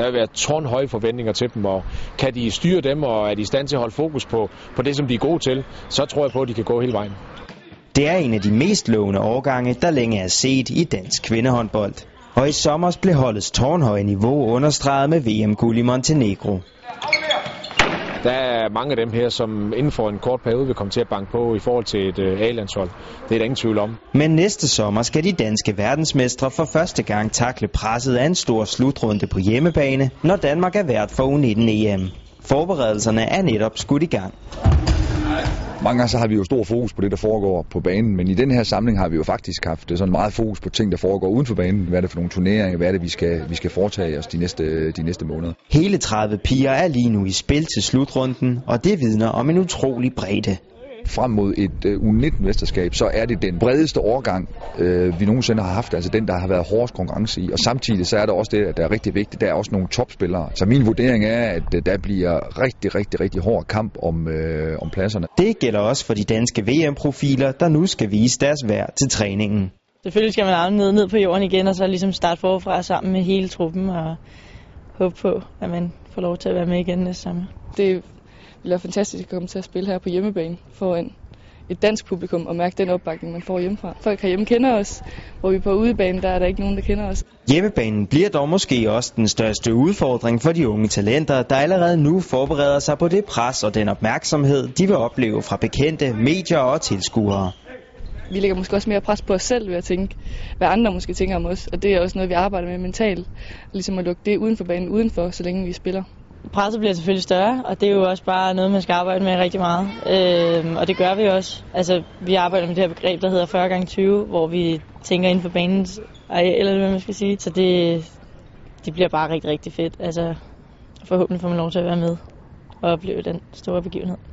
Der vil være tårnhøje forventninger til dem, og kan de styre dem, og er de i stand til at holde fokus på, på det, som de er gode til, så tror jeg på, at de kan gå hele vejen. Det er en af de mest lovende årgange, der længe er set i dansk kvindehåndbold. Og i sommer blev holdets tårnhøje niveau understreget med VM-guld i Montenegro. Der er mange af dem her, som inden for en kort periode vil komme til at banke på i forhold til et øh, A-landshold. Det er der ingen tvivl om. Men næste sommer skal de danske verdensmestre for første gang takle presset af en stor slutrunde på hjemmebane, når Danmark er vært for U19-EM. Forberedelserne er netop skudt i gang. Mange gange så har vi jo stor fokus på det, der foregår på banen, men i den her samling har vi jo faktisk haft øh, sådan meget fokus på ting, der foregår uden for banen. Hvad er det for nogle turneringer? Hvad er det, vi skal, vi skal foretage os de næste, øh, de næste måneder? Hele 30 piger er lige nu i spil til slutrunden, og det vidner om en utrolig bredde frem mod et uh, U19-mesterskab, så er det den bredeste årgang, uh, vi nogensinde har haft, altså den, der har været hårdest konkurrence i. Og samtidig så er der også det, at der er rigtig vigtigt, der er også nogle topspillere. Så min vurdering er, at uh, der bliver rigtig, rigtig, rigtig hård kamp om, uh, om pladserne. Det gælder også for de danske VM-profiler, der nu skal vise deres værd til træningen. Selvfølgelig skal man aldrig ned, ned på jorden igen, og så ligesom starte forfra sammen med hele truppen, og håbe på, at man får lov til at være med igen næste sommer. Det ville være fantastisk at komme til at spille her på hjemmebane foran et dansk publikum og mærke den opbakning, man får hjemmefra. Folk herhjemme kender os, hvor vi på udebane, der er der ikke nogen, der kender os. Hjemmebanen bliver dog måske også den største udfordring for de unge talenter, der allerede nu forbereder sig på det pres og den opmærksomhed, de vil opleve fra bekendte, medier og tilskuere. Vi lægger måske også mere pres på os selv ved at tænke, hvad andre måske tænker om os, og det er også noget, vi arbejder med mentalt, ligesom at lukke det uden for banen udenfor, så længe vi spiller presset bliver selvfølgelig større, og det er jo også bare noget, man skal arbejde med rigtig meget. Øh, og det gør vi også. Altså, vi arbejder med det her begreb, der hedder 40 gange 20 hvor vi tænker inden for banens areal, eller hvad man skal sige. Så det, det bliver bare rigtig, rigtig fedt. Altså, forhåbentlig får man lov til at være med og opleve den store begivenhed.